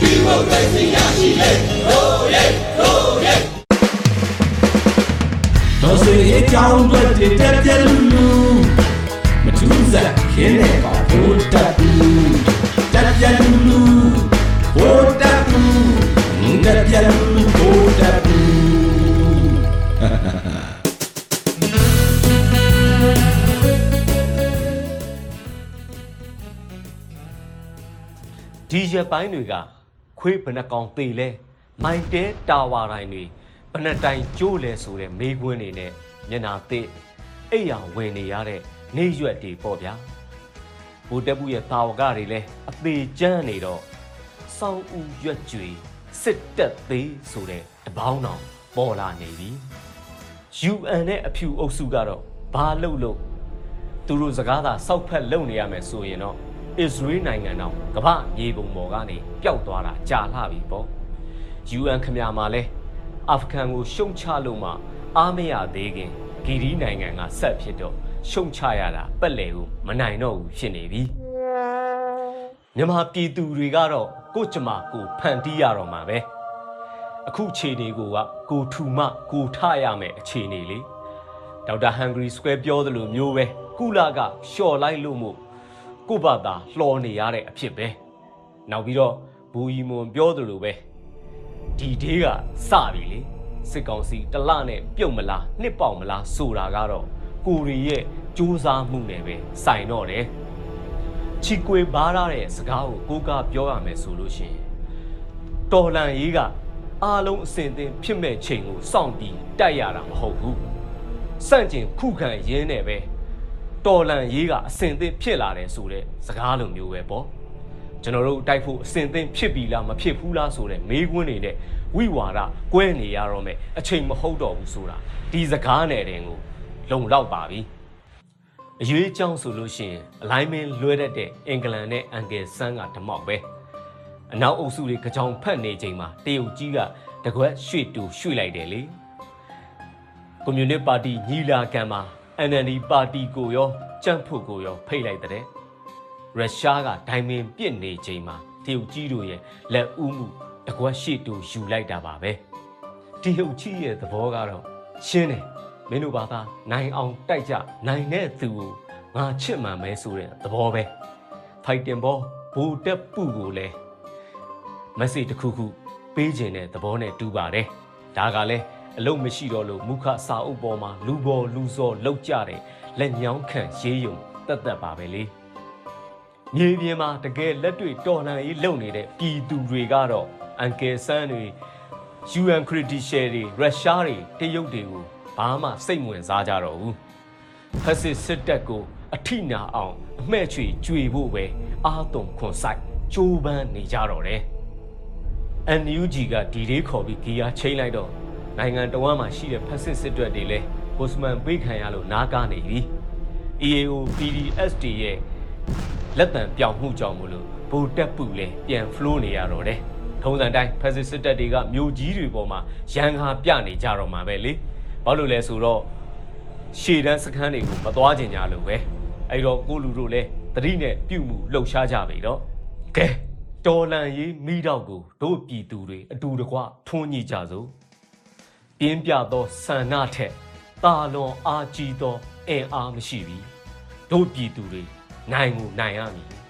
ဒီမိုကရေစီရရှိလေရိုးရဲရိုးရဲတော်စေအကြောင်းတွေတက်ပြက်လူလူမထူးစားခင်းနေပါဘိုးတက်ဘူးတက်ပြက်လူလူဘိုးတက်ဘူးတက်ပြက်လူလူဘိုးတက်ဘူးဒီရက်ပိုင်းတွေက ခွေးဘယ်နှကောင်သေးလဲမိုင်တဲတာဝါတိုင်းတွေဘယ်နှတိုင်ကျိုးလဲဆိုတဲ့မေးခွန်းတွေနဲ့မျက်နာသေးအိပ်ယာဝင်နေရတဲ့နေရွက်တွေပေါ့ဗျာဘူတက်ဘူးရဲ့တာဝကတွေလဲအသေးကျန်းနေတော့စောင်းဥရွက်ကြွေစစ်တက်သေးဆိုတဲ့တပေါင်းတော်ပေါ်လာနေပြီ UN နဲ့အဖြူအုပ်စုကတော့ဘာလုပ်လို့သူတို့စကားသာစောက်ဖက်လုပ်နေရမယ်ဆိုရင်တော့ အစ္စရေးနိုင်ငံတော်ကမ္ဘာမြေပုံပေါ်ကနေပျောက်သွားတာကြာလှပြီပေါ့ UN ခမရမှာလဲအာဖဂန်ကိုရှုံချလို့မှအားမရသေးခင်ဂီရီနိုင်ငံကဆက်ဖြစ်တော့ရှုံချရတာပက်လေကိုမနိုင်တော့ဘူးဖြစ်နေပြီမြန်မာပြည်သူတွေကတော့ကိုယ့်ကြမ္မာကိုဖန်တီးရတော့မှာပဲအခုအခြေအနေကိုကကိုထူမကိုထရမယ်အခြေအနေလေဒေါက်တာဟန်ဂရီစကွဲပြောသလိုမျိုးပဲကုလကလျှော်လိုက်လို့မို့ ကိုယ့်ဘာသာလှော်နေရတဲ့အဖြစ်ပဲနောက်ပြီးတော့ဘူရီမွန်ပြောသလိုပဲဒီဒေးကစပြီလေစစ်ကောင်စီတလနဲ့ပြုတ်မလားနှစ်ပေါက်မလားဆိုတာကတော့ကိုရီရဲ့စူးစမ်းမှုနဲ့ပဲစိုင်တော့တယ်ချီကွေဘားရတဲ့စကားကိုကိုကပြောရမယ်ဆိုလို့ရှိရင်တော်လန်ရေးကအားလုံးအစင်သင်ဖြစ်မဲ့ချိန်ကိုစောင့်ပြီးတိုက်ရတာမဟုတ်ဘူးစန့်ကျင်ခုခံရင်းနဲ့ပဲ တော်လန်ရေးကအစင်သင်ဖြစ်လာတယ်ဆိုတဲ့စကားလိုမျိုးပဲပေါ့ကျွန်တော်တို့တိုက်ဖို့အစင်သင့်ဖြစ်ပြီလားမဖြစ်ဘူးလားဆိုတဲ့မေးခွန်းတွေနဲ့ဝိဝါဒကွဲနေရတော့မယ်အချိန်မဟုတ်တော့ဘူးဆိုတာဒီစကားနယ်တင်ကိုလုံလောက်ပါပြီအရွေးကြောင်းဆိုလို့ရှိရင် alignment လွဲတတ်တဲ့အင်္ဂလန်နဲ့အန်ဂယ်ဆန်းကဓမောက်ပဲအနောက်အုပ်စုတွေကကြောင်ဖက်နေချိန်မှာတရုတ်ကြီးကတကွက်ရွှေ့တူရွှေ့လိုက်တယ်လေကွန်မြူနစ်ပါတီညီလာခံမှာ NLD ပါတီကိုရောကြန့်ဖို့ကိုရောဖိတ်လိုက်တဲ့ရုရှားကဒိုင်မင်ပြစ်နေချိန်မှာတရုတ်ကြီးတို့ရဲ့လက်ဦးမှုတကွက်ရှိတူယူလိုက်တာပါပဲတရုတ်ကြီးရဲ့သဘောကတော့ရှင်းတယ်မင်းတို့ဘာသာနိုင်အောင်တိုက်ကြနိုင်တဲ့သူကိုငါချစ်မှန်မဲဆိုတဲ့သဘောပဲဖိုက်တင်ဘောဘူတက်ပူကိုလည်းမက်ဆေ့တစ်ခုခုပေးခြင်းတဲ့သဘောနဲ့တူပါတယ်ဒါကလည်း အလုံးမရှိတော့လို့မုခစာအုပ်ပေါ်မှာလူပေါ်လူစောလောက်ကြတယ်လက်ညောင်းခံရေးယုံတက်တက်ပါပဲလေမြေပြင်မှာတကယ်လက်တွေ့တော်လှန်ရေးလုပ်နေတဲ့ပြည်သူတွေကတော့အန်ကယ်ဆန်းတွေ UN credential တွေရုရှားတွေတရုတ်တွေကိုဘာမှစိတ်ဝင်စားကြတော့ဘူးဖက်စစ်စစ်တပ်ကိုအထိနာအောင်အမှဲ့ချွေကြွေဖို့ပဲအာတုံခွန်ဆိုင်ကြိုးပမ်းနေကြတော့တယ် NUG ကဒီလေးခေါ်ပြီးဂီယာချိန်လိုက်တော့ နိုင်ငံတော်မှာရှိတဲ့ဖက်စစ်စစ်တပ်တွေလည်းပိုစမန်ပေးခံရလို့နားကားနေပြီ EAO PDSD ရဲ့လက်တံပြောင်မှုကြောင့်မလို့ဗိုလ်တက်ပူလဲပြန် flow နေရတော့တယ်။ထုံးစံတိုင်းဖက်စစ်စစ်တပ်တွေကမြို့ကြီးတွေပေါ်မှာရန်ကာပြနေကြတော့မှာပဲလေ။ဘာလို့လဲဆိုတော့ရှေ့တန်းစခန်းတွေကိုမသွားကျင်ကြလို့ပဲ။အဲ့တော့ကိုလူတို့လည်းတတိနဲ့ပြုတ်မှုလှုပ်ရှားကြပြီတော့။ကဲတော်လန်ရေးမိတော့ကိုတို့ပြည်သူတွေအတူတကွထွန်းညှိကြစို့။ ပြင်းပြသောဆန္ဒထက်တာလွန်အားကြီးသောအင်အားမရှိပြီ။တို့ပြည်သူတွေနိုင်ကိုနိုင်ရမည်ရေတော်ဘုံအောင်ရမည်ရေတော်ဘုံအောင်ရမည်